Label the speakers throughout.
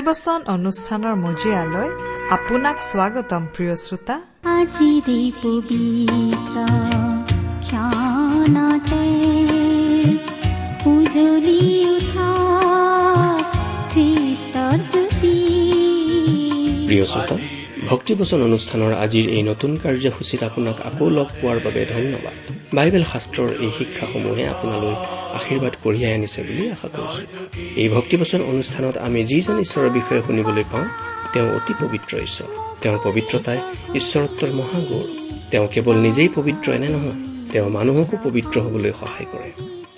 Speaker 1: ভক্তিবচন অনুষ্ঠানৰ মজিয়ালৈ আপোনাক স্বাগতম প্ৰিয় শ্ৰোতা।
Speaker 2: আজি পবিত্ৰ ক্ষণতে উজলি উঠা খ্ৰীষ্টৰ জ্যোতি।
Speaker 3: প্ৰিয় শ্ৰোতা ভক্তিবচন অনুষ্ঠানৰ আজিৰ এই নতুন কাৰ্যসূচীত আপোনাক আকৌ লগ পোৱাৰ বাবে ধন্যবাদ। বাইবেল শাস্ত্ৰৰ এই শিক্ষাসমূহে আপোনালৈ আশীৰ্বাদ কঢ়িয়াই আনিছে বুলি আশা কৰিছো। এই ভক্তিবচন অনুষ্ঠানত আমি যিজন ঈশ্বৰৰ বিষয়ে শুনিবলৈ পাওঁ তেওঁ অতি পবিত্ৰ ঈশ্বৰ। তেওঁৰ পবিত্ৰতাই ঈশ্বৰত্বৰ মহাগৌৰ। তেওঁ কেৱল নিজেই পবিত্ৰ এনে নহয় তেওঁ মানুহকো পবিত্ৰ হবলৈ সহায় কৰে।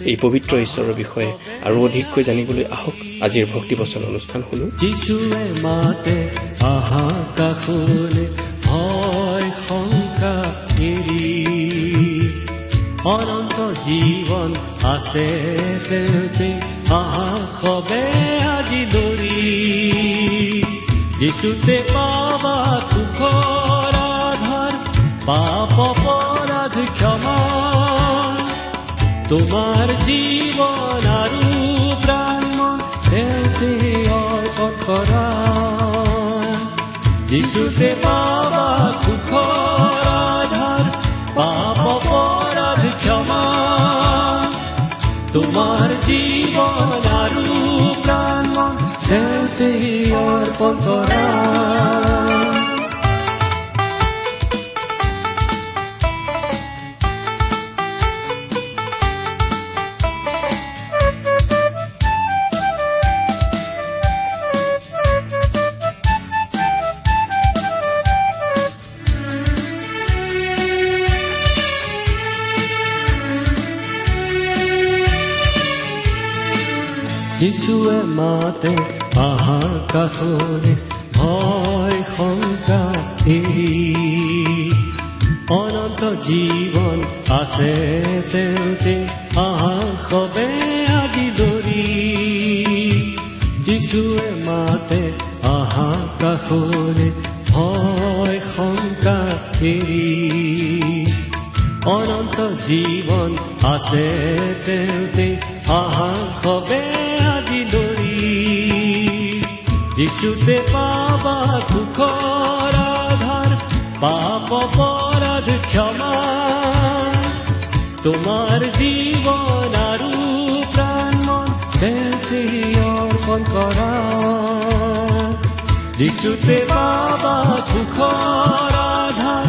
Speaker 3: এই পবিত্ৰ ঈশ্বৰৰ বিষয়ে আৰু অধিককৈ জানিবলৈ আহক। আজিৰ ভক্তিবচন অনুষ্ঠান শুনো।
Speaker 4: যিচুৱে মাতে আহা কাষলে শংকা এৰি। অনন্ত জীৱন আছে তেতে আহা সবে আজি দৌৰি যিচুতে পাবা সুখৰ আধাৰ পাপ অপৰাধ ক্ষমা। তোমাৰ জীৱন আৰু প্ৰাণ তেওঁতে অৰ্পণ কৰা যিচুতে পাবা সুখৰ আধাৰ পাপ অপৰাধ ক্ষমা। তোমাৰ জীৱন আৰু প্ৰাণ তেওঁতে অৰ্পণ কৰা কাষৰে ভয় শংকা অনন্ত জীৱন আছে তেওঁতে আহা সবে আজি দৌৰি যিচুৱে মাতে আহা কাষৰে ভয় শংকা অনন্ত জীৱন আছে তেওঁতে আহা সবে যিচুতে পাবা সুখৰ আধাৰ পাপ অপৰাধ ক্ষমা। তোমাৰ জীৱন আৰু প্ৰাণ তেওঁতে অৰ্পণ কৰা। যিচুতে পাবা সুখৰ আধাৰ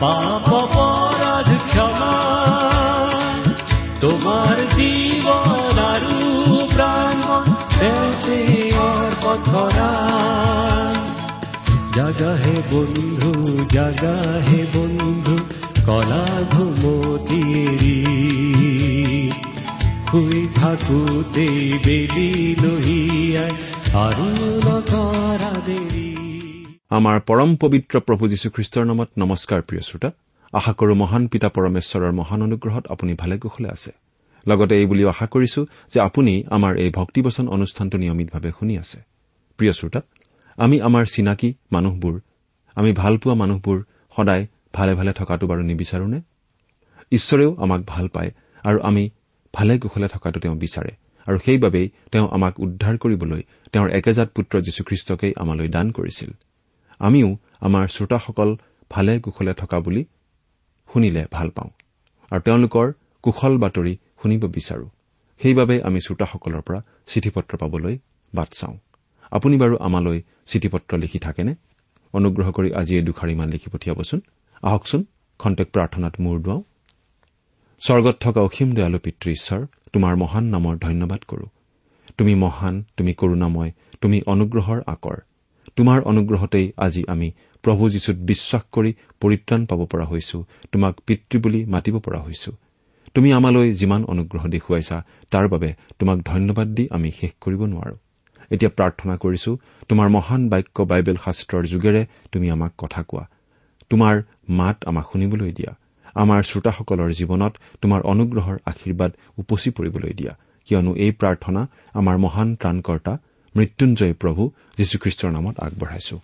Speaker 4: পাপ অপৰাধ ক্ষমা। তোমাৰ জীৱন আৰু প্ৰাণ তেওঁতে অৰ্পণ কৰা জাগা হে বন্ধু জাগা হে বন্ধু কলা ঘুমতিৰি শুই থাকোতেই বেলি লহিয়াই আৰু নকৰা দেৰি
Speaker 5: আমাৰ পৰম পবিত্ৰ প্ৰভু যীশুখ্ৰীষ্টৰ নামত নমস্কাৰ প্ৰিয় শ্ৰোতা আশা কৰো মহান পিতা পৰমেশ্বৰৰ মহান অনুগ্ৰহত আপুনি ভালে কুশলে আছে। লগতে এই বুলিও আশা কৰিছো যে আপুনি আমাৰ এই ভক্তিবচন অনুষ্ঠানটো নিয়মিতভাৱে শুনি আছে। প্ৰিয় শ্ৰোতা আমি আমাৰ চিনাকি মানুহবোৰ আমি ভালপোৱা মানুহবোৰ সদায় ভালে ভালে থকাটো বাৰু নিবিচাৰোনে ঈশ্বৰেও আমাক ভাল পায় আৰু আমি ভালে কুশলে থকাটো তেওঁ বিচাৰে আৰু সেইবাবেই তেওঁ আমাক উদ্ধাৰ কৰিবলৈ তেওঁৰ একেজাত পুত্ৰ যীশুখ্ৰীষ্টকেই আমালৈ দান কৰিছিল। আমিও আমাৰ শ্ৰোতাসকল ভালে কুশলে থকা বুলি শুনিলে ভাল পাওঁ আৰু তেওঁলোকৰ কুশল বাতৰি শুনিব বিচাৰো। সেইবাবে আমি শ্ৰোতাসকলৰ পৰা চিঠি পত্ৰ পাবলৈ বাট চাওঁ। আপুনি বাৰু আমালৈ চিঠি পত্ৰ লিখি থাকেনে? অনুগ্ৰহ কৰি আজি এই দুখাৰিমান লিখি পঠিয়াবচোন। আহকচোন খন্তেক প্ৰাৰ্থনাত মূৰ দুৱাওঁ। স্বৰ্গত থকা অসীম দয়ালু পিতৃ ঈশ্বৰ তোমাৰ মহান নামৰ ধন্যবাদ কৰো। তুমি মহান তুমি কৰুণাময় তুমি অনুগ্ৰহৰ আকৰ। তোমাৰ অনুগ্ৰহতেই আজি আমি প্ৰভু যীশুত বিশ্বাস কৰি পৰিত্ৰাণ পাব পৰা হৈছো। তোমাক পিতৃ বুলি মাতিব পৰা হৈছো। তুমি আমালৈ যিমান অনুগ্ৰহ দেখুৱাইছা তাৰ বাবে তোমাক ধন্যবাদ দি আমি শেষ কৰিব নোৱাৰো। এতিয়া প্ৰাৰ্থনা কৰিছো তোমাৰ মহান বাক্য বাইবেল শাস্ত্ৰৰ যোগেৰে তুমি আমাক কথা কোৱা। তোমাৰ মাত আমাক শুনিবলৈ দিয়া। আমাৰ শ্ৰোতাসকলৰ জীৱনত তোমাৰ অনুগ্ৰহৰ আশীৰ্বাদ উপচি পৰিবলৈ দিয়া। কিয়নো এই প্ৰাৰ্থনা আমাৰ মহান ত্ৰাণকৰ্তা মৃত্যুঞ্জয় প্ৰভু যীশুখ্ৰীষ্টৰ নামত আগবঢ়াইছো।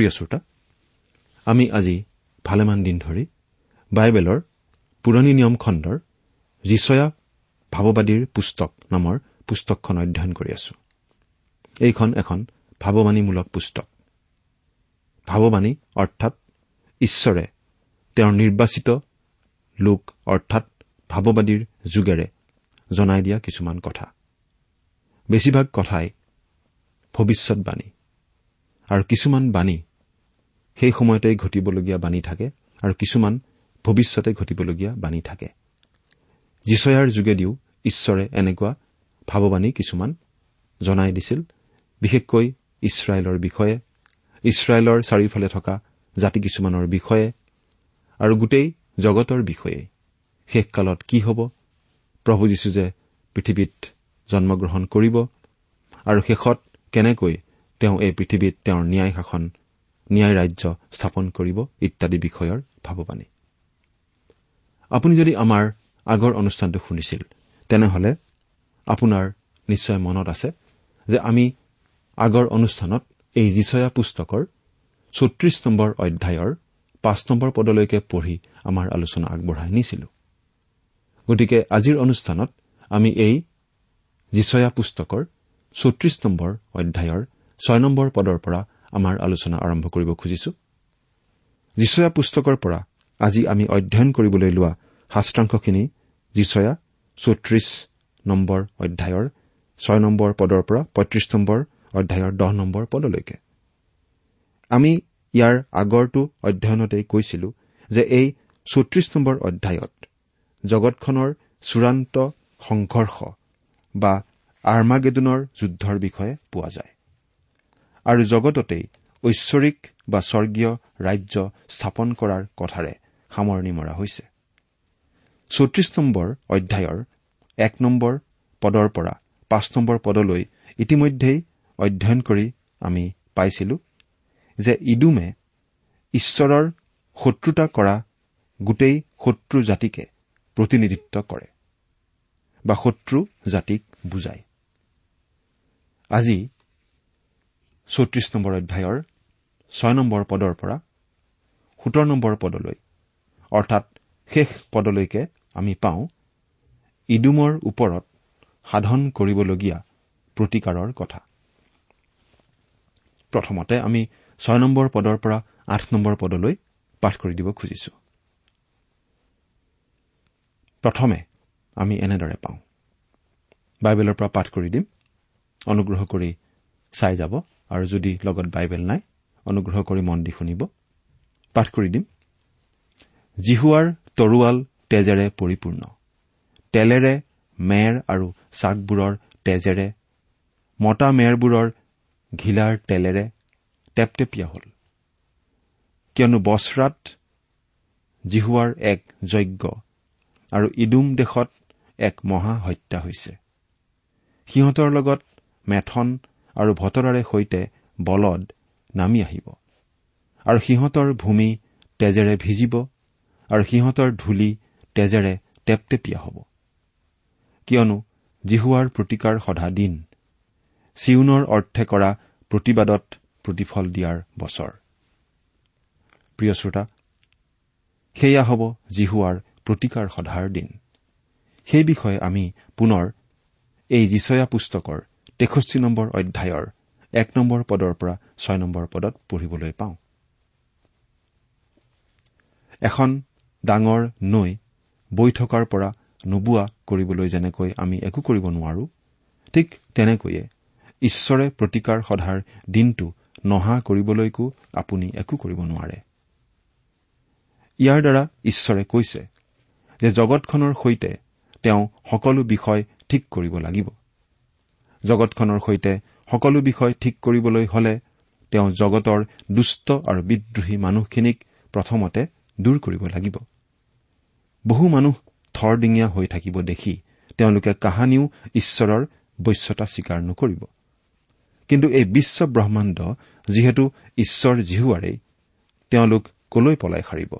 Speaker 5: প্ৰিয় শ্ৰোতা আমি আজি ভালেমান দিন ধৰি বাইবেলৰ পুৰণি নিয়ম খণ্ডৰ যিচয়া ভাৱবাদীৰ পুস্তক নামৰ পুস্তকখন অধ্যয়ন কৰি আছো। এইখন এখন ভাৱবাণীমূলক পুস্তক। ভাৱবাণী অৰ্থাৎ ঈশ্বৰে তেওঁৰ নিৰ্বাচিত লোক অৰ্থাৎ ভাৱবাদীৰ যোগেৰে জনাই দিয়া কিছুমান কথা। বেছিভাগ কথাই ভৱিষ্যৎবাণী আৰু কিছুমান বাণী সেই সময়তে ঘটিবলগীয়া বাণী থাকে আৰু কিছুমান ভৱিষ্যতে ঘটিবলগীয়া বাণী থাকে। যিচয়াৰ যোগেদিও ঈশ্বৰে এনেকুৱা ভাৱবাণী কিছুমান জনাই দিছিল বিশেষকৈ ইছৰাইলৰ বিষয়ে ইছৰাইলৰ চাৰিওফালে থকা জাতি কিছুমানৰ বিষয়ে আৰু গোটেই জগতৰ বিষয়ে। শেষকালত কি হ'ব? প্ৰভু যীশু যে পৃথিৱীত জন্মগ্ৰহণ কৰিব আৰু শেষত কেনেকৈ তেওঁ এই পৃথিৱীত তেওঁৰ ন্যায় শাসন ন্যায় ৰাজ্য স্থাপন কৰিব ইত্যাদি বিষয়ৰ ভাৱবাণী আপুনি যদি আমাৰ আগৰ অনুষ্ঠানটো শুনিছিল তেনেহলে আপোনাৰ নিশ্চয় মনত আছে যে আমি আগৰ অনুষ্ঠানত এই যিচয়া পুস্তকৰ চৌত্ৰিশ নম্বৰ অধ্যায়ৰ পাঁচ নম্বৰ পদলৈকে পঢ়ি আমাৰ আলোচনা আগবঢ়াই নিছিলো। গতিকে আজিৰ অনুষ্ঠানত আমি এই যিচয়া পুস্তকৰ চৌত্ৰিশ নম্বৰ অধ্যায়ৰ ছয় নম্বৰ পদৰ পৰা আমাৰ আলোচনা আৰম্ভ কৰিব খুজিছো। যিচয়া পুস্তকৰ পৰা আজি আমি অধ্যয়ন কৰিবলৈ লোৱা শাস্ত্ৰাংশখিনি যিচয়া চৌত্ৰিশ নম্বৰ অধ্যায়ৰ ছয় নম্বৰ পদৰ পৰা পঁয়ত্ৰিশ নম্বৰ অধ্যায়ৰ দহ নম্বৰ পদলৈকে। আমি ইয়াৰ আগৰটো অধ্যয়নতেই কৈছিলো যে এই চৌত্ৰিশ নম্বৰ অধ্যায়ত জগতখনৰ চূড়ান্ত সংঘৰ্ষ বা আৰ্মাগেদনৰ যুদ্ধৰ বিষয়ে পোৱা যায়। আৰু জগততেই ঐশ্বৰিক বা স্বৰ্গীয় ৰাজ্য স্থাপন কৰাৰ কথাৰে সামৰণি মৰা হৈছে। চৌত্ৰিশ নম্বৰ অধ্যায়ৰ এক নম্বৰ পদৰ পৰা পাঁচ নম্বৰ পদলৈ ইতিমধ্যেই অধ্যয়ন কৰি আমি পাইছিলো যে ইডুমে ঈশ্বৰৰ শত্ৰুতা কৰা গোটেই শত্ৰু জাতিকে প্ৰতিনিধিত্ব কৰে বা শত্ৰু জাতিক বুজায়। আজি চৌত্ৰিশ নম্বৰ অধ্যায়ৰ ছয় নম্বৰ পদৰ পৰা সোতৰ নম্বৰ পদলৈ অৰ্থাৎ শেষ পদলৈকে আমি পাওঁ ইডুমৰ ওপৰত সাধন কৰিবলগীয়া প্ৰতিকাৰৰ কথা। প্ৰথমতে আমি ছয় নম্বৰ পদৰ পৰা আঠ নম্বৰ পদলৈ পাঠ কৰি দিব খুজিছো। প্ৰথমে আমি এনেদৰে পাওঁ। বাইবেলৰ পৰা পাঠ কৰি দিম। অনুগ্ৰহ কৰি চাই যাব আৰু যদি লগত বাইবেল নাই অনুগ্ৰহ কৰি মন দি শুনিব। পাঠ কৰি দিম। জিহুৱাৰ তৰোৱাল তেজেৰে পৰিপূৰ্ণ। তেলেৰে মেৰ আৰু চাকবোৰৰ তেজেৰে মতা মেৰবোৰৰ ঘিলাৰ তেলেৰে টেপটেপীয়া হ'ল। কিয়নো বছৰাত জিহুৱাৰ এক যজ্ঞ আৰু ইডুম দেশত এক মহা হত্যা হৈছে। সিহঁতৰ লগত মেথন আৰু ভতৰাৰে সৈতে বলদ নামি আহিব। আৰু সিহঁতৰ ভূমি তেজেৰে ভিজিব আৰু সিহঁতৰ ধূলি তেজেৰে টেপটেপীয়া হ'ব। কিয়নো জিহুৱাৰ প্ৰতিকাৰ সধা দিন। চিউনৰ অৰ্থে কৰা প্ৰতিবাদত প্ৰতিফল দিয়াৰ বছৰ। প্ৰিয় শ্ৰোতা সেয়া হ'ব জিহুৱাৰ প্ৰতিকাৰ সধাৰ দিন। সেই বিষয়ে আমি পুনৰ এই যিচয়া পুস্তকৰ তেষষ্ঠি নম্বৰ অধ্যায়ৰ এক নম্বৰ পদৰ পৰা ছয় নম্বৰ পদত পঢ়িবলৈ পাওঁ। এখন ডাঙৰ নৈ বৈ থকাৰ পৰা নোবোৱা কৰিবলৈ যেনেকৈ আমি একো কৰিব নোৱাৰো ঠিক তেনেকৈয়ে ঈশ্বৰে প্ৰতিকাৰ সধাৰ দিনটো নহা কৰিবলৈকো আপুনি একো কৰিব নোৱাৰে। ইয়াৰ দ্বাৰা ঈশ্বৰে কৈছে যে জগতখনৰ সৈতে তেওঁ সকলো বিষয় ঠিক কৰিব লাগিব। জগতখনৰ সৈতে সকলো বিষয় ঠিক কৰিবলৈ হলে তেওঁ জগতৰ দুষ্ট আৰু বিদ্ৰোহী মানুহখিনিক প্ৰথমতে দূৰ কৰিব লাগিব। বহু মানুহ থৰডিঙীয়া হৈ থাকিব দেখি তেওঁলোকে কাহানিও ঈশ্বৰৰ বশ্যতা স্বীকাৰ নকৰিব। কিন্তু এই বিশ্ব ব্ৰহ্মাণ্ড যিহেতু ঈশ্বৰ জিহুৱাৰেই তেওঁলোক কলৈ পলাই সাৰিব?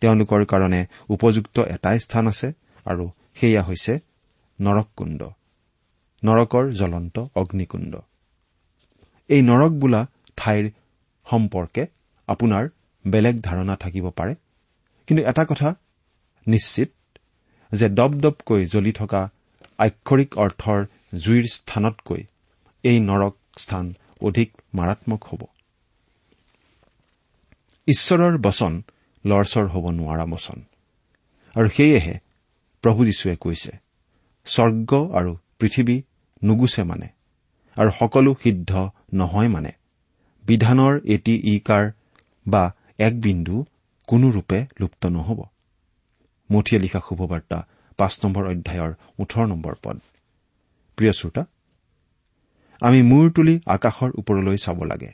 Speaker 5: তেওঁলোকৰ কাৰণে উপযুক্ত এটাই স্থান আছে আৰু সেয়া হৈছে নৰককুণ্ড। নৰকৰ জ্বলন্ত অগ্নিকুণ্ড। এই নৰক বোলা ঠাইৰ সম্পৰ্কে আপোনাৰ বেলেগ ধাৰণা থাকিব পাৰে। কিন্তু এটা কথা নিশ্চিত যে দপদপকৈ জ্বলি থকা আক্ষৰিক অৰ্থৰ জুইৰ স্থানতকৈ এই নৰক স্থান অধিক মাৰাত্মক হ'ব। ঈশ্বৰৰ বচন লৰচৰ হ'ব নোৱাৰা বচন। আৰু সেয়েহে প্ৰভু যীশুৱে কৈছে স্বৰ্গ আৰু পৃথিৱী নুগুচে মানে আৰু সকলো সিদ্ধ নহয় মানে। বিধানৰ এটি ইকাৰ বা এক বিন্দু কোনোৰূপে লুপ্ত নহ'ব। মঠিয়ে লিখা শুভবাৰ্তা পাঁচ নম্বৰ অধ্যায়ৰ ওঠৰ নম্বৰ পদ। প্ৰিয় শ্ৰোতা আমি মূৰ তুলি আকাশৰ ওপৰলৈ চাব লাগে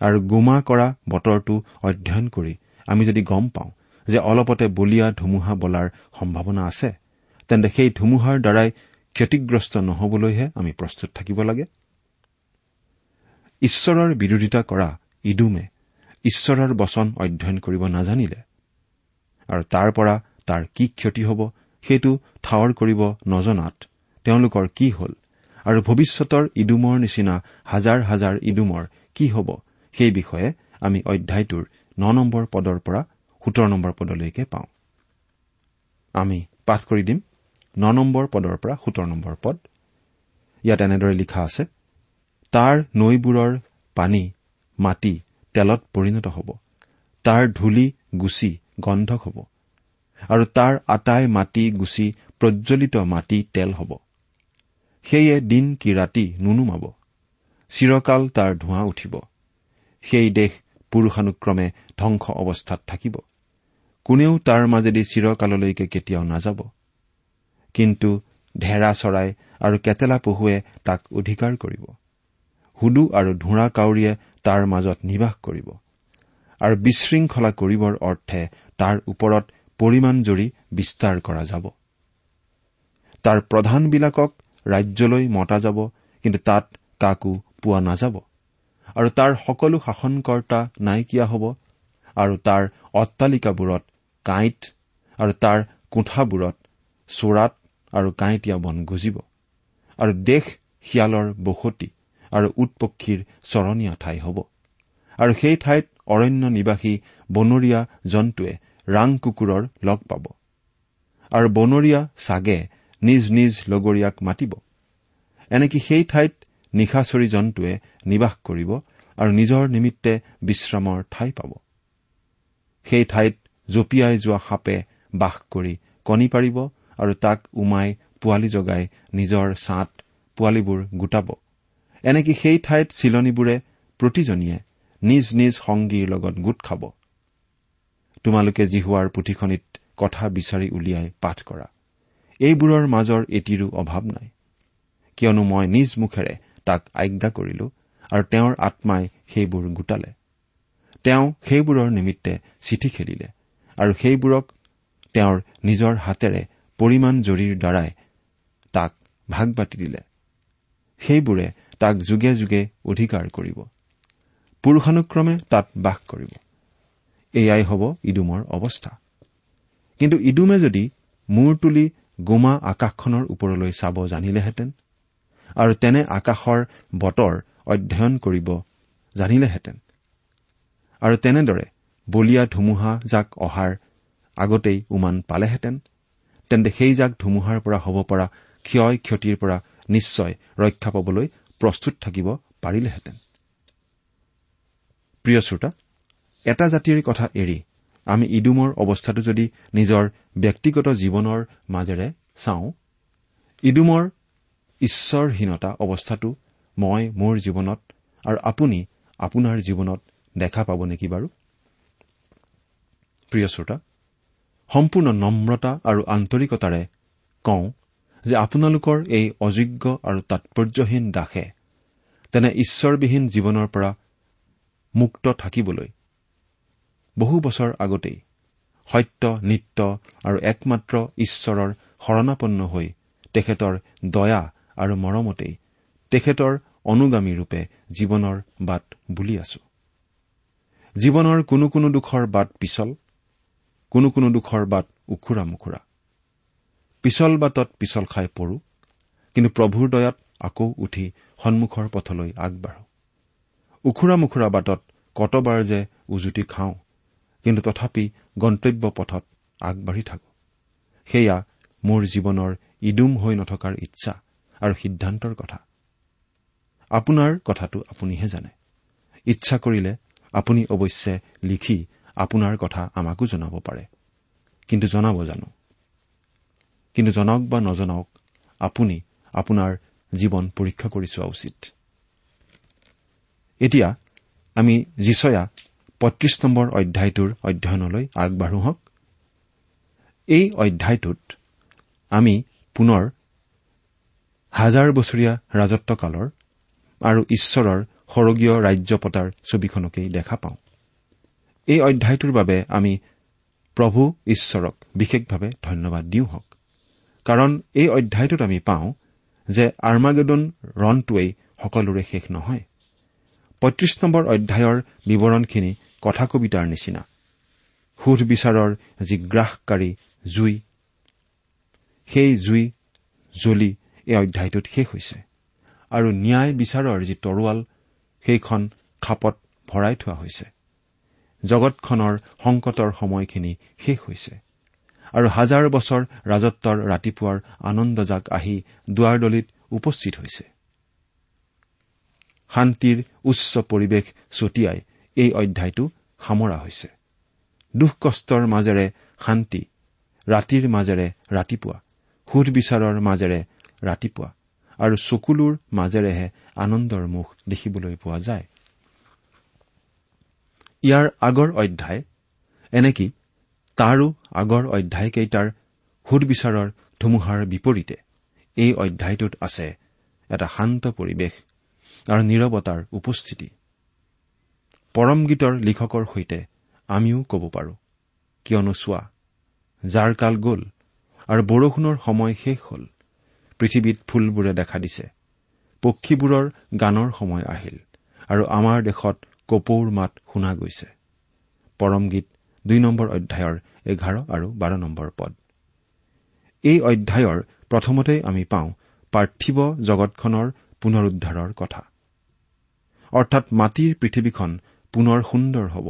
Speaker 5: আৰু গোমা কৰা বতৰটো অধ্যয়ন কৰি আমি যদি গম পাওঁ যে অলপতে বলিয়া ধুমুহা বলাৰ সম্ভাৱনা আছে তেন্তে সেই ধুমুহাৰ দ্বাৰাই ক্ষতিগ্ৰস্ত নহবলৈহে আমি প্ৰস্তুত থাকিব লাগে। ঈশ্বৰৰ বিৰোধিতা কৰা ইডুমে ঈশ্বৰৰ বচন অধ্যয়ন কৰিব নাজানিলে আৰু তাৰ পৰা তাৰ কি ক্ষতি হ'ব সেইটো ঠাৱৰ কৰিব নজনাত তেওঁলোকৰ কি হ'ল আৰু ভৱিষ্যতৰ ইডুমৰ নিচিনা হাজাৰ হাজাৰ ইডুমৰ কি হ'ব সেই বিষয়ে আমি অধ্যায়টোৰ ন নম্বৰ পদৰ পৰা সোতৰ নম্বৰ পদলৈকে পাওঁ। আমি পাঠ কৰি দিম। ন নম্বৰ পদৰ পৰা সোতৰ নম্বৰ পদ। ইয়াত এনেদৰে লিখা আছে তাৰ নৈবোৰৰ পানী মাটি তেলত পৰিণত হ'ব। তাৰ ধূলি গুচি গন্ধক হ'ব। আৰু তাৰ আটাই মাটি গুচি প্ৰজ্বলিত মাটি তেল হ'ব। সেয়ে দিন কি ৰাতি নুনুমাব। চিৰকাল তাৰ ধোঁৱা উঠিব। সেই দেশ পুৰুষানুক্ৰমে ধ্বংস অৱস্থাত থাকিব। কোনেও তাৰ মাজেদি চিৰকাললৈকে কেতিয়াও নাযাব। কিন্তু ঢেৰা চৰাই আৰু কেটেলা পহুৱে তাক অধিকাৰ কৰিব। হুদু আৰু ধোঁৰা কাউৰীয়ে তাৰ মাজত নিবাস কৰিব। আৰু বিশৃংখলা কৰিবৰ অৰ্থে তাৰ ওপৰত পৰিমাণ জৰি বিস্তাৰ কৰা যাব। তাৰ প্ৰধানবিলাকক ৰাজ্যলৈ মতা যাব কিন্তু তাত কাকো পোৱা নাযাব। আৰু তাৰ সকলো শাসনকৰ্তা নাইকিয়া হ'ব। আৰু তাৰ অট্টালিকাবোৰত কাঁইট আৰু তাৰ কোঠাবোৰত চোৰাত আৰু কাঁইটীয়া বন গজিব আৰু দেশ শিয়ালৰ বসতি আৰু উট পক্ষীৰ চৰণীয়া ঠাই হ'ব। আৰু সেই ঠাইত অৰণ্য নিবাসী বনৰীয়া জন্তুৱে ৰাং কুকুৰৰ লগ পাব আৰু বনৰীয়া ছাগে নিজ নিজ লগৰীয়াক মাতিব। এনেকি সেই ঠাইত নিশাচৰী জন্তুৱে নিবাস কৰিব আৰু নিজৰ নিমিত্তে বিশ্ৰামৰ ঠাই পাব। সেই ঠাইত জঁপিয়াই যোৱা সাপে বাস কৰি কণী পাৰিব আৰু তাক উমাই পোৱালি জগাই নিজৰ ছাঁত পোৱালীবোৰ গোটাব। এনেকি সেই ঠাইত চিলনীবোৰে প্ৰতিজনীয়ে নিজ নিজ সংগীৰ লগত গোট খাব। তোমালোকে জিহুৱাৰ পুথিখনিত কথা বিচাৰি উলিয়াই পাঠ কৰা। এইবোৰৰ মাজৰ এটিৰো অভাৱ নাই। কিয়নো মই নিজ মুখেৰে তাক আজ্ঞা কৰিলো আৰু তেওঁৰ আত্মাই সেইবোৰ গোটালে। তেওঁ সেইবোৰৰ নিমিত্তে চিঠি খেলিলে আৰু সেইবোৰক তেওঁৰ নিজৰ হাতেৰে পৰিমাণ জৰীৰ দ্বাৰাই তাক ভাগ বাটি দিলে। সেইবোৰে তাক যুগে যুগে অধিকাৰ কৰিব। পুৰুষানুক্ৰমে তাত বাস কৰিব। এয়াই হ'ব ইডুমৰ অৱস্থা। কিন্তু ইডুমে যদি মূৰ তুলি গোমা আকাশখনৰ ওপৰলৈ চাব জানিলেহেঁতেন আৰু তেনে আকাশৰ বতৰ অধ্যয়ন কৰিব জানিলেহেঁতেন আৰু তেনেদৰে বলিয়া ধুমুহা জাক অহাৰ আগতেই উমান পালেহেঁতেন তেন্তে সেই জাক ধুমুহাৰ পৰা হ'ব পৰা ক্ষয় ক্ষতিৰ পৰা নিশ্চয় ৰক্ষা পাবলৈ প্ৰস্তুত থাকিব পাৰিলেহেঁতেন। এটা জাতিৰ কথা এৰি আমি ইডুমৰ অৱস্থাটো যদি নিজৰ ব্যক্তিগত জীৱনৰ মাজেৰে চাওঁ ইডুমৰ ঈশ্বৰহীনতা অৱস্থাটো মই মোৰ জীৱনত আৰু আপুনি আপোনাৰ জীৱনত দেখা পাব নেকি বাৰু? প্ৰিয় শ্ৰোতা সম্পূৰ্ণ নম্ৰতা আৰু আন্তৰিকতাৰে কওঁ যে আপোনালোকৰ এই অযোগ্য আৰু তাৎপৰ্যহীন দাসে তেনে ঈশ্বৰবিহীন জীৱনৰ পৰা মুক্ত থাকিবলৈ বহু বছৰ আগতেই সত্য নিত্য আৰু একমাত্ৰ ঈশ্বৰৰ শৰণাপন্ন হৈ তেখেতৰ দয়া আৰু মৰমতেই তেখেতৰ অনুগামী ৰূপে জীৱনৰ বাট বুলি আছো। জীৱনৰ কোনো কোনো দুখৰ বাট পিছল কোনো কোনো দুখৰ বাট উখুৰা মুখুৰা। পিছল বাটত পিছল খাই পৰো কিন্তু প্ৰভুৰ দয়াত আকৌ উঠি সন্মুখৰ পথলৈ আগবাঢ়ো। উখুৰা মুখুৰা বাটত কতবাৰ যে উজুতি খাওঁ কিন্তু তথাপি গন্তব্য পথত আগবাঢ়ি থাকো। সেয়া মোৰ জীৱনৰ ইডুম হৈ নথকাৰ ইচ্ছা আৰু সিদ্ধান্তৰ কথা। আপোনাৰ কথাটো আপুনিহে জানে। ইচ্ছা কৰিলে আপুনি অৱশ্যে লিখি আপোনাৰ কথা আমাকো জনাব পাৰে। কিন্তু জনাব জানো? কিন্তু জনাওক বা নজনাওক আপুনি আপোনাৰ জীৱন পৰীক্ষা কৰি চোৱা উচিত। এতিয়া আমি যিচয়া পঁয়ত্ৰিশ নম্বৰ অধ্যায়টোৰ অধ্যয়নলৈ আগবাঢ়ো হওক। এই অধ্যায়টোত আমি পুনৰ হাজাৰ বছৰীয়া ৰাজত্বকালৰ আৰু ঈশ্বৰৰ সৰগীয় ৰাজ্য পতাৰ ছবিখনকেই দেখা পাওঁ। এই অধ্যায়টোৰ বাবে আমি প্ৰভু ঈশ্বৰক বিশেষভাৱে ধন্যবাদ দিওঁ হওক। কাৰণ এই অধ্যায়টোত আমি পাওঁ যে আৰ্মাগেডন ৰণটোৱেই সকলোৰে শেষ নহয়। পঁয়ত্ৰিশ নম্বৰ অধ্যায়ৰ বিৱৰণখিনি কথা কবিতাৰ নিচিনা। সুধ বিচাৰৰ যি গ্ৰাসকাৰী জুই সেই জুই জ্বলি এই অধ্যায়টোত শেষ হৈছে। আৰু ন্যায় বিচাৰৰ যি তৰোৱাল সেইখন খাপত ভৰাই থোৱা হৈছে। জগতখনৰ সংকটৰ সময়খিনি শেষ হৈছে। আৰু হাজাৰ বছৰ ৰাজত্বৰ ৰাতিপুৱাৰ আনন্দজাক আহি দুৱাৰদলিত উপস্থিত হৈছে। শান্তিৰ উচ্চ পৰিৱেশ ছটিয়াই এই অধ্যায়টো সামৰা হৈছে। দুখ কষ্টৰ মাজেৰে শান্তি ৰাতিৰ মাজেৰে ৰাতিপুৱা সুধ বিচাৰৰ মাজেৰে ৰাতিপুৱা আৰু চকুলোৰ মাজেৰেহে আনন্দৰ মুখ দেখিবলৈ পোৱা যায়। ইয়াৰ আগৰ অধ্যায় এনেকি তাৰো আগৰ অধ্যায়কেইটাৰ সুদবিচাৰৰ ধুমুহাৰ বিপৰীতে এই অধ্যায়টোত আছে এটা শান্ত পৰিৱেশ আৰু নিৰৱতাৰ উপস্থিতি। পৰম গীতৰ লিখকৰ সৈতে আমিও ক'ব পাৰো কিয়নো চোৱা যাৰ কাল গ'ল আৰু বৰষুণৰ সময় শেষ হ'ল পৃথিৱীত ফুলবোৰে দেখা দিছে পক্ষীবোৰৰ গানৰ সময় আহিল আৰু আমাৰ দেশত কপৌৰ মাত শুনা গৈছে। পৰম গীত দুই নম্বৰ অধ্যায়ৰ এঘাৰ আৰু বাৰ নম্বৰ পদ। এই অধ্যায়ৰ প্ৰথমতে আমি পাওঁ পাৰ্থিৱ জগতখনৰ পুনৰুদ্ধাৰৰ কথা। অৰ্থাৎ মাটিৰ পৃথিৱীখন পুনৰ সুন্দৰ হ'ব।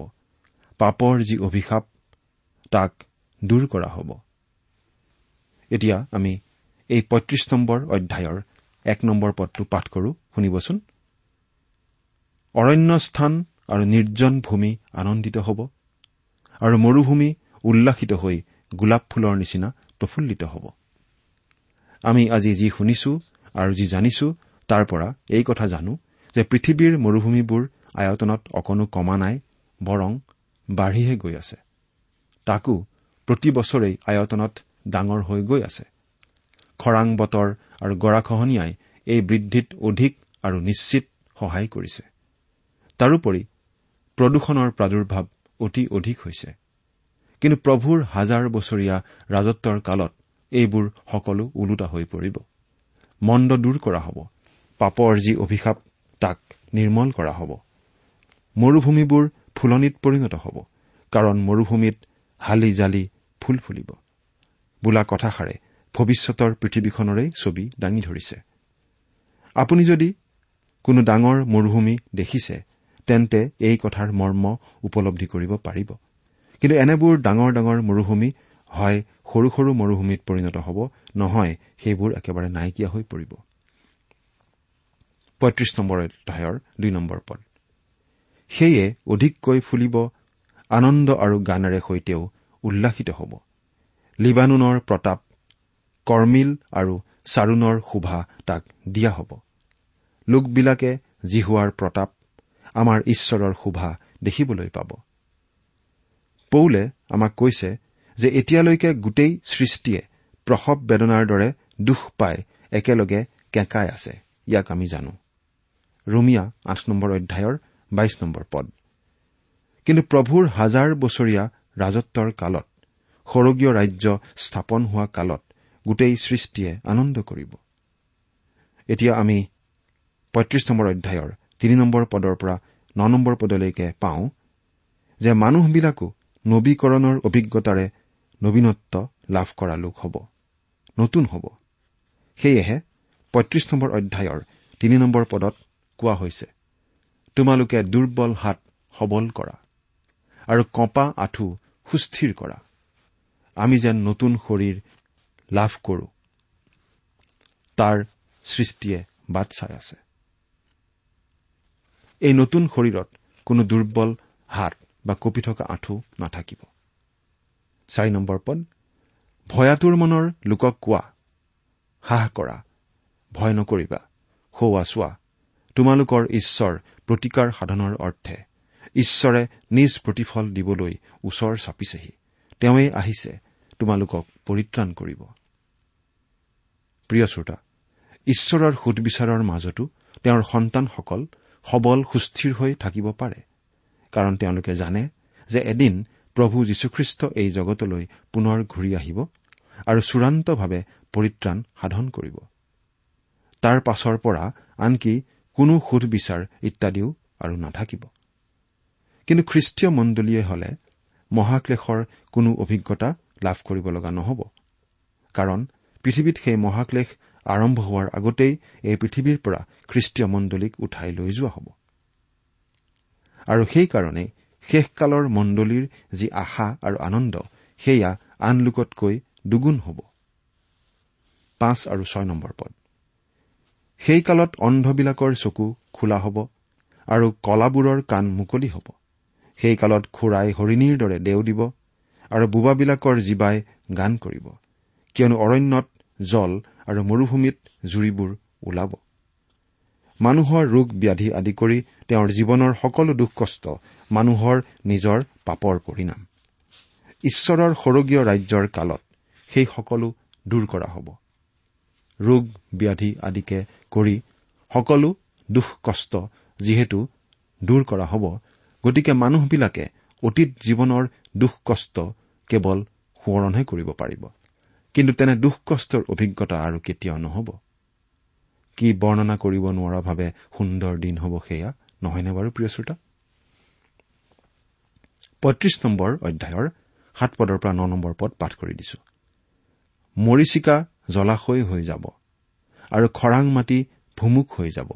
Speaker 5: পাপৰ যি অভিশাপ তাক দূৰ কৰা হ'ব। এতিয়া আমি এই পঁয়ত্ৰিশ নম্বৰ অধ্যায়ৰ এক নম্বৰ পদটো পাঠ কৰো। শুনিবচোন। অৰণ্য স্থান আৰু নিৰ্জন ভূমি আনন্দিত হ'ব আৰু মৰুভূমি উল্লাসিত হৈ গোলাপ ফুলৰ নিচিনা প্ৰফুল্লিত হ'ব। আমি আজি যি শুনিছো আৰু যি জানিছো তাৰ পৰা এই কথা জানো যে পৃথিৱীৰ মৰুভূমিবোৰ আয়তনত অকণো কমা নাই বৰং বাঢ়িহে গৈ আছে। তাকো প্ৰতি বছৰেই আয়তনত ডাঙৰ হৈ গৈ আছে। খৰাং বতৰ আৰু গৰাখহনীয়াই এই বৃদ্ধিত অধিক আৰু নিশ্চিত সহায় কৰিছে। তাৰোপৰি প্ৰদূষণৰ প্ৰাদুৰ্ভাৱ অতি অধিক হৈছে। কিন্তু প্ৰভুৰ হাজাৰ বছৰীয়া ৰাজত্বৰ কালত এইবোৰ সকলো ওলোটা হৈ পৰিব। মন্দ দূৰ কৰা হ'ব। পাপৰ যি অভিশাপ তাক নিৰ্মল কৰা হ'ব। মৰুভূমিবোৰ ফুলনিত পৰিণত হ'ব কাৰণ মৰুভূমিত হালি জালি ফুল ফুলিব। বোলা কথাষাৰে ভৱিষ্যতৰ পৃথিৱীখনৰেই ছবি দাঙি ধৰিছে। আপুনি যদি কোনো ডাঙৰ মৰুভূমি দেখিছে তেন্তে এই কথাৰ মৰ্ম উপলব্ধি কৰিব পাৰিব। কিন্তু এনেবোৰ ডাঙৰ ডাঙৰ মৰুভূমি হয় সৰু সৰু মৰুভূমিত পৰিণত হ'ব নহয় সেইবোৰ একেবাৰে নাইকিয়া হৈ পৰিব। সেয়ে অধিককৈ ফুলিব আনন্দ আৰু গানেৰে সৈতেও উল্লাসিত হ'ব। লিবানুনৰ প্ৰতাপ কৰ্মিল আৰু চাৰুণৰ শোভা তাক দিয়া হ'ব। লোকবিলাকে জিহুৱাৰ প্ৰতাপ আমাৰ ঈশ্বৰৰ শোভা দেখিবলৈ পাব। পৌলে আমাক কৈছে যে এতিয়ালৈকে গোটেই সৃষ্টিয়ে প্ৰসৱ বেদনাৰ দৰে দুখ পাই একেলগে কেঁকাই আছে ইয়াক আমি জানো। ৰুমিয়া আঠ নম্বৰ অধ্যায়ৰ বাইশ নম্বৰ পদ। কিন্তু প্ৰভুৰ হাজাৰ বছৰীয়া ৰাজত্বৰ কালত সৰগীয় ৰাজ্য স্থাপন হোৱা কালত গোটেই সৃষ্টিয়ে আনন্দ কৰিব। এতিয়া আমি পঁয়ত্ৰিশ নম্বৰ অধ্যায়ৰ তিনি নম্বৰ পদৰ পৰা ন নম্বৰ পদলৈকে পাওঁ যে মানুহবিলাকো নবীকৰণৰ অভিজ্ঞতাৰে নবীনত্ব লাভ কৰা লোক হ'ব নতুন হ'ব। সেয়েহে পঁয়ত্ৰিশ নম্বৰ অধ্যায়ৰ তিনি নম্বৰ পদত কোৱা হৈছে তোমালোকে দুৰ্বল হাত সবল কৰা আৰু কঁপা আঁঠু সুস্থিৰ কৰা। আমি যেন নতুন শৰীৰ লাভ কৰো তাৰ সৃষ্টিয়ে বাট চাই আছে। এই নতুন শৰীৰত কোনো দুৰ্বল হাত বা কঁপি থকা আঁঠু নাথাকিব। চাৰি নম্বৰ পদ ভয়াতুৰ মনৰ লোকক কোৱা হাস কৰা ভয় নকৰিবা সৌৱা চোৱা তোমালোকৰ ঈশ্বৰ প্ৰতিকাৰ সাধনৰ অৰ্থে ঈশ্বৰে নিজ প্ৰতিফল দিবলৈ ওচৰ চাপিছেহি তেওঁৱেই আহিছে তোমালোকক পৰিত্ৰাণ কৰিব। প্ৰিয় শ্ৰোতা ঈশ্বৰৰ সুদবিচাৰৰ মাজতো তেওঁৰ সন্তানসকল সবল সুস্থিৰ হৈ থাকিব পাৰে। কাৰণ তেওঁলোকে জানে যে এদিন প্ৰভু যীশুখ্ৰীষ্ট এই জগতলৈ পুনৰ ঘূৰি আহিব আৰু চূড়ান্তভাৱে পৰিত্ৰাণ সাধন কৰিব। তাৰ পাছৰ পৰা আনকি কোনো সুধবিচাৰ ইত্যাদিও আৰু নাথাকিব। কিন্তু খ্ৰীষ্টীয় মণ্ডলীয়ে হলে মহাক্লেশৰ কোনো অভিজ্ঞতা লাভ কৰিব লগা নহ'ব। কাৰণ পৃথিৱীত সেই মহাক্লেশ আৰম্ভ হোৱাৰ আগতেই এই পৃথিৱীৰ পৰা খ্ৰীষ্টীয় মণ্ডলীক উঠাই লৈ যোৱা হ'ব। আৰু সেইকাৰণে শেষকালৰ মণ্ডলীৰ যি আশা আৰু আনন্দ সেয়া আন লোকতকৈ দুগুণ হ'ব। পাঁচ আৰু ছয় নম্বৰ পদ। সেই কালত অন্ধবিলাকৰ চকু খোলা হ'ব আৰু কলাবোৰৰ কাণ মুকলি হ'ব। সেই কালত খুৰাই হৰিণীৰ দৰে দেও দিব আৰু বোবাবিলাকৰ জীৱাই গান কৰিব। কিয়নো অৰণ্যত জল আৰু মৰুভূমিত জুৰিবোৰ ওলাব। মানুহৰ ৰোগ ব্যাধি আদি কৰি তেওঁৰ জীৱনৰ সকলো দুখ কষ্ট মানুহৰ নিজৰ পাপৰ পৰিণাম। ঈশ্বৰৰ সৰগীয় ৰাজ্যৰ কালত সেই সকলো দূৰ কৰা হ'ব। ৰোগ ব্যাধি আদিকে কৰি সকলো দুখ কষ্ট যিহেতু দূৰ কৰা হ'ব গতিকে মানুহবিলাকে অতীত জীৱনৰ দুখ কষ্ট কেৱল সোঁৱৰণহে কৰিব পাৰিব। কিন্তু তেনে দুখ কষ্টৰ অভিজ্ঞতা আৰু কেতিয়াও নহ'ব। কি বৰ্ণনা কৰিব নোৱাৰাভাৱে সুন্দৰ দিন হ'ব সেয়া নহয়নে বাৰু প্ৰিয় শ্ৰোতা? পঁয়ত্ৰিশ নম্বৰ অধ্যায়ৰ সাত পদৰ পৰা ন নম্বৰ পদ পাঠ কৰি দিছো। মৰিচিকা জলাশয় হৈ যাব আৰু খৰাং মাটি ভুমুক হৈ যাব।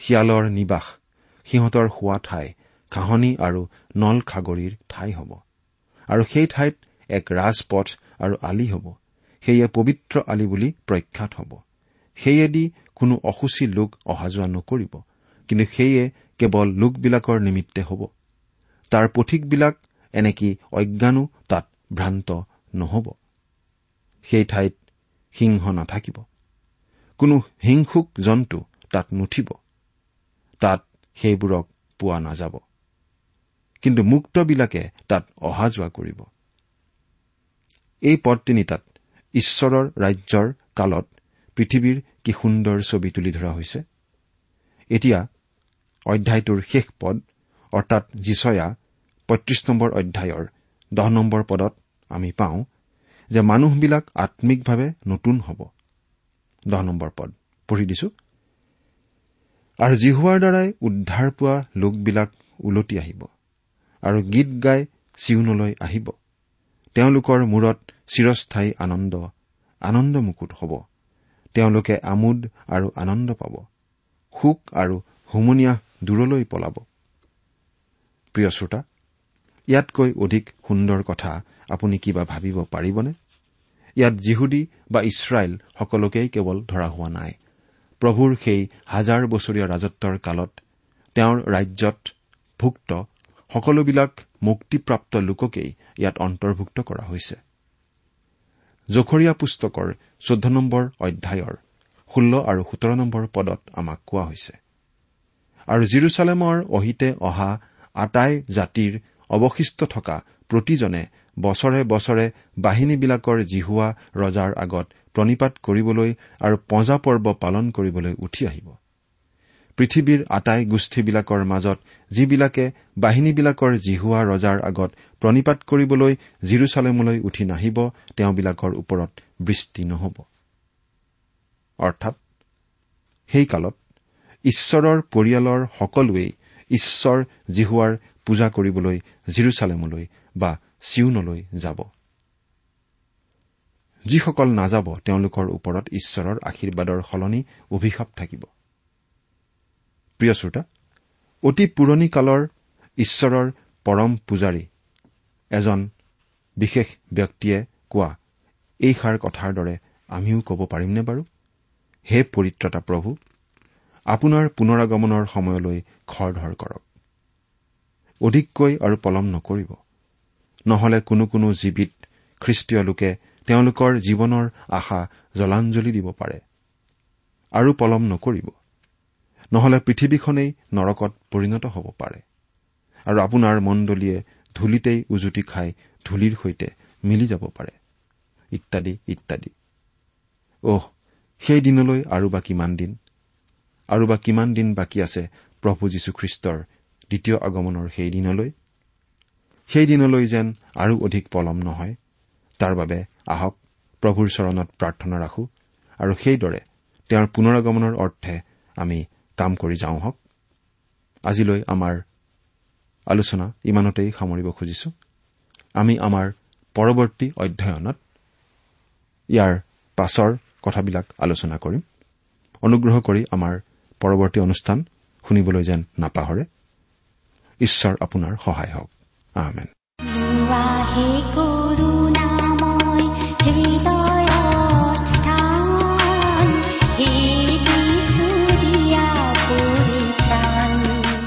Speaker 5: শিয়ালৰ নিবাস সিহঁতৰ শোৱা ঠাই ঘাঁহনি আৰু নল খাগৰিৰ ঠাই হ'ব। আৰু সেই ঠাইত এক ৰাজপথ আৰু আলি হ'ব। সেয়ে পবিত্ৰ আলি বুলি প্ৰখ্যাত হ'ব। সেয়েদি কোনো অসুচী লোক অহা যোৱা নকৰিব কিন্তু সেয়ে কেৱল লোকবিলাকৰ নিমিত্তে হ'ব। তাৰ পথিকবিলাক এনেকি অজ্ঞানো তাত ভ্ৰান্ত নহ'ব। সেই ঠাইত সিংহ নাথাকিব। কোনো হিংসুক জন্তু তাত নুঠিব। তাত সেইবোৰক পোৱা নাযাব। কিন্তু মুক্তবিলাকে তাত অহা যোৱা কৰিব। এই পদ তিনিটাত ঈশ্বৰৰ ৰাজ্যৰ কালত পৃথিৱীৰ কি সুন্দৰ ছবি তুলি ধৰা হৈছে? এতিয়া অধ্যায়টোৰ শেষ পদ অৰ্থাৎ যিচয়া পঁয়ত্ৰিশ নম্বৰ অধ্যায়ৰ দহ নম্বৰ পদত আমি পাওঁ যে মানুহবিলাক আম্মিকভাৱে নতুন হ'ব। আৰু জিহুৱাৰ দ্বাৰাই উদ্ধাৰ পোৱা লোকবিলাক ওলটি আহিব আৰু গীত গাই চিউনলৈ আহিব। তেওঁলোকৰ মূৰত চিৰস্থায়ী আনন্দ আনন্দ মুকুট হ'ব। তেওঁলোকে আমোদ আৰু আনন্দ পাব। সুখ আৰু হুমনিয়াহ দূৰলৈ পলাব। প্ৰিয় শ্ৰোতা ইয়াতকৈ অধিক সুন্দৰ কথা আপুনি কিবা ভাবিব পাৰিবনে? ইয়াত জিহুদী বা ইছৰাইল সকলোকেই কেৱল ধৰা হোৱা নাই। প্ৰভুৰ সেই হাজাৰ বছৰীয়া ৰাজত্বৰ কালত তেওঁৰ ৰাজ্যত ভুক্ত সকলোবিলাক মুক্তিপ্ৰাপ্ত লোককেই ইয়াত অন্তৰ্ভুক্ত কৰা হৈছে। জখৰীয়া পুস্তকৰ চৈধ্য নম্বৰ অধ্যায়ৰ ষোল্ল আৰু সোতৰ নম্বৰ পদত আমাক কোৱা হৈছে। আৰু জিৰচালেমৰ অহিতে অহা আটাই জাতিৰ অৱশিষ্ট থকা প্ৰতিজনে বছৰে বছৰে বাহিনীবিলাকৰ জিহুৱা ৰজাৰ আগত প্ৰণিপাত কৰিবলৈ আৰু পঁজা পৰ্ব পালন কৰিবলৈ উঠি আহিব। পৃথিৱীৰ আটাই গোষ্ঠীবিলাকৰ মাজত যিবিলাকে বাহিনীবিলাকৰ জিহুৱা ৰজাৰ আগত প্ৰণিপাত কৰিবলৈ জিৰচালেমলৈ উঠি নাহিব তেওঁবিলাকৰ ওপৰত বৃষ্টি নহ'ব। অৰ্থাৎ সেই কালত ঈশ্বৰৰ পৰিয়ালৰ সকলোৱেই ঈশ্বৰ জিহুৱাৰ পূজা কৰিবলৈ জিৰচালেমলৈ বা চিউনলৈ যাব। যিসকল নাযাব তেওঁলোকৰ ওপৰত ঈশ্বৰৰ আশীৰ্বাদৰ সলনি অভিশাপ থাকিব। প্ৰিয় শ্ৰোতা অতি পুৰণি কালৰ ঈশ্বৰৰ পৰম পূজাৰী। এজন বিশেষ ব্যক্তিয়ে কোৱা এইষাৰ কথাৰ দৰে আমিও ক'ব পাৰিমনে বাৰু? হে পৰিত্ৰতা প্ৰভু আপোনাৰ পুনৰাগমনৰ সময়লৈ খৰধৰ কৰক। অধিককৈ আৰু পলম নকৰিব। নহলে কোনো কোনো জীৱিত খ্ৰীষ্টীয় লোকে তেওঁলোকৰ জীৱনৰ আশা জলাঞ্জলি দিব পাৰে। আৰু পলম নকৰিব। নহলে পৃথিৱীখনেই নৰকত পৰিণত হ'ব পাৰে। আৰু আপোনাৰ মণ্ডলীয়ে ধূলিতেই উজুতি খাই ধূলিৰ সৈতে মিলি যাব পাৰে। ইত্যাদি ইত্যাদি। অহ সেই দিনলৈ আৰু বা কিমান দিন? আৰু বা কিমান দিন বাকী আছে প্ৰভু যীশুখ্ৰীষ্টৰ দ্বিতীয় আগমনৰ সেই দিনলৈ? সেই দিনলৈ যেন আৰু অধিক পলম নহয়। তাৰ বাবে আহক প্ৰভুৰ চৰণত প্ৰাৰ্থনা ৰাখো। আৰু সেইদৰে তেওঁৰ পুনৰগমনৰ অৰ্থে আমি কাম কৰি যাওঁ হওক আজিলৈ আমাৰ আলোচনা ইমানতেই সামৰিব খুজিছো। আমি আমাৰ পৰৱৰ্তী অধ্যয়নত ইয়াৰ পাছৰ কথাবিলাক আলোচনা কৰিম। অনুগ্ৰহ কৰি আমাৰ পৰৱৰ্তী অনুষ্ঠান শুনিবলৈ যেন নাপাহৰে। ঈশ্বৰ আপোনাৰ সহায় হওক। আহমেন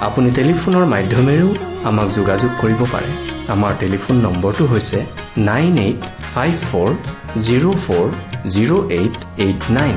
Speaker 6: আপুনি টেলিফোনৰ মাধ্যমেৰেও আমাক যোগাযোগ কৰিব পাৰে। আমাৰ টেলিফোন নম্বৰটো হৈছে nine eight five four zero' four zero' eight eight nine.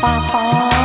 Speaker 2: 爸爸